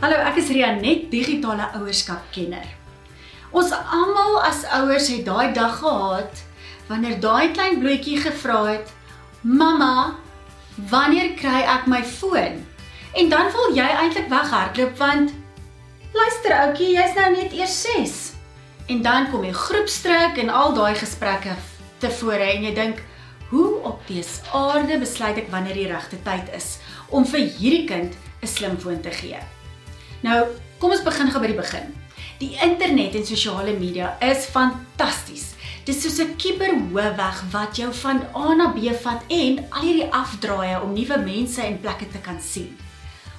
Hallo, ek is Rianet, digitale ouerskapkenner. Ons almal as ouers het daai dag gehad wanneer daai klein bloetjie gevra het: "Mamma, wanneer kry ek my foon?" En dan wil jy eintlik weghardloop want luister ouetjie, jy's nou net eers 6. En dan kom die groepsdruk en al daai gesprekke tevore en jy dink, "Hoe op dese aarde besluit ek wanneer die regte tyd is om vir hierdie kind 'n slimfoon te gee?" Nou, kom ons begin gou by die begin. Die internet en sosiale media is fantasties. Dit is soos 'n kiberhoofweg wat jou van A na B vat en al hierdie afdraaie om nuwe mense en plekke te kan sien.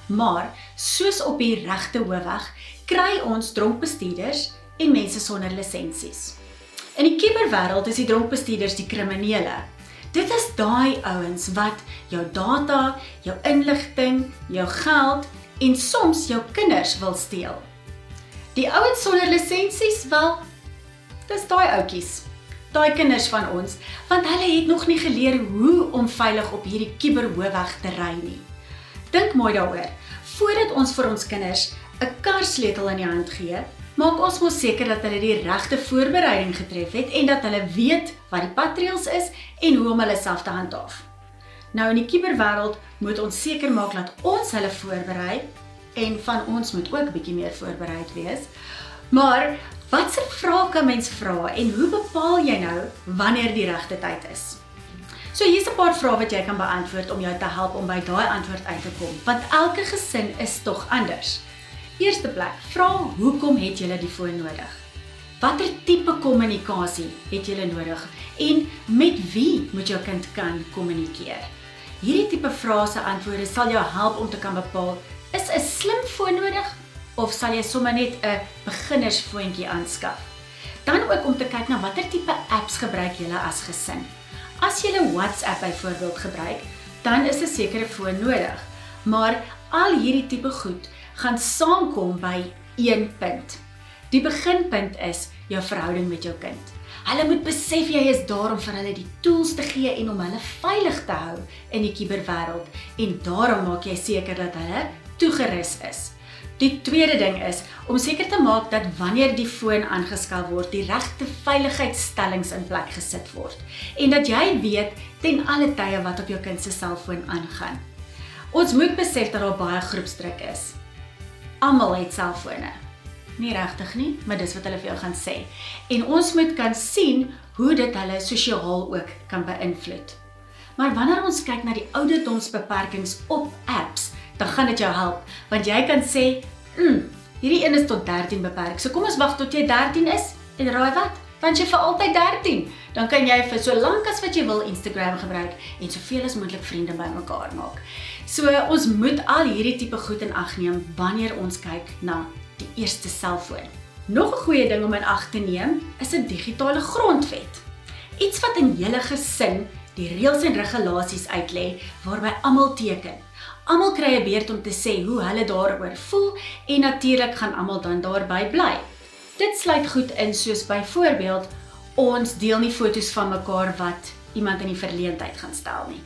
Maar soos op die regte hoofweg, kry ons dronkbestuurders en mense sonder lisensies. In die kiberwêreld is die dronkbestuurders die kriminele. Dit is daai ouens wat jou data, jou inligting, jou geld en soms jou kinders wil steel. Die ouens sonder lisensies wel dis daai ouetjies. Daai kinders van ons, want hulle het nog nie geleer hoe om veilig op hierdie kuberhoofweg te ry nie. Dink mooi daaroor. Voordat ons vir ons kinders 'n karsleutel in die hand gee, maak ons mos seker dat hulle die regte voorbereiding getref het en dat hulle weet wat die patreëls is en hoe om hulle self te handhaaf. Nou in die kuberwêreld moet ons seker maak dat ons hulle voorberei en van ons moet ook bietjie meer voorbereid wees. Maar watse vrae kan mens vra en hoe bepaal jy nou wanneer die regte tyd is? So hier's 'n paar vrae wat jy kan beantwoord om jou te help om by daai antwoord uit te kom, want elke gesin is tog anders. Eerste plek, vra hoekom het julle die foon nodig? Watter tipe kommunikasie het julle nodig en met wie moet jou kind kan kommunikeer? Hierdie tipe vrae se antwoorde sal jou help om te kan bepaal is 'n slim foon nodig of sal jy sommer net 'n beginnersfoontjie aanskaf. Dan ook om te kyk na watter tipe apps gebruik julle as gesin. As jy WhatsApp byvoorbeeld gebruik, dan is 'n sekere foon nodig. Maar al hierdie tipe goed gaan saamkom by een punt. Die beginpunt is jou verhouding met jou kind. Hulle moet besef jy is daar om vir hulle die tools te gee en om hulle veilig te hou in die kuberwêreld en daarom maak jy seker dat hulle toegerus is. Die tweede ding is om seker te maak dat wanneer die foon aangeskel word, die regte veiligheidsstellings in plek gesit word en dat jy weet ten alle tye wat op jou kind se selfoon aangaan. Ons moet besef dat daar baie groepsdruk is. Almal het selfone. Nie regtig nie, maar dis wat hulle vir jou gaan sê. En ons moet kan sien hoe dit hulle sosiaal ook kan beïnvloed. Maar wanneer ons kyk na die ouderdomsbeperkings op apps, dan gaan dit jou help, want jy kan sê, "Mm, hierdie een is tot 13 beperk. So kom ons wag tot jy 13 is en raai wat? Dan jy vir altyd 13. Dan kan jy vir so lank as wat jy wil Instagram gebruik en soveel as moontlik vriende bymekaar maak. So ons moet al hierdie tipe goed in ag neem wanneer ons kyk na die eerste selfoon. Nog 'n goeie ding om in ag te neem is 'n digitale grondwet. Iets wat in julle gesin die reëls en regulasies uitlê waarby almal teken. Almal kry 'n beurt om te sê hoe hulle daaroor voel en natuurlik gaan almal dan daarby bly. Dit sluit goed in soos byvoorbeeld ons deel nie foto's van mekaar wat iemand in die verleentheid gaan stel nie.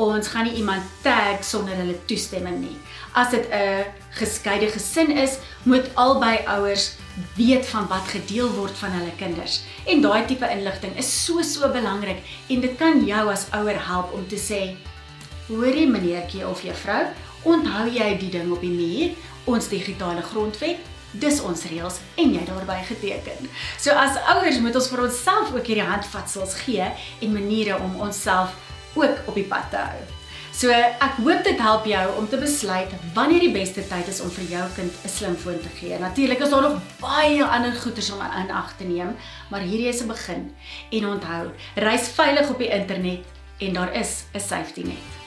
Ons gaan nie iemand tag sonder hulle toestemming nie. As dit 'n geskeide gesin is, moet albei ouers weet van wat gedeel word van hulle kinders. En daai tipe inligting is so so belangrik en dit kan jou as ouer help om te sê: "Hoorie meneertjie of juffrou, onthou jy die ding op die muur, ons digitale grondwet?" Dis ons reëls en jy daarbey geteken. So as ouers moet ons vir onsself ook hierdie handvatsels gee en maniere om onsself ook op die pad te hou. So ek hoop dit help jou om te besluit wanneer die beste tyd is om vir jou kind 'n slimfoon te gee. Natuurlik is daar nog baie ander goeders om in ag te neem, maar hierdie is 'n begin. En onthou, reis veilig op die internet en daar is 'n safety net.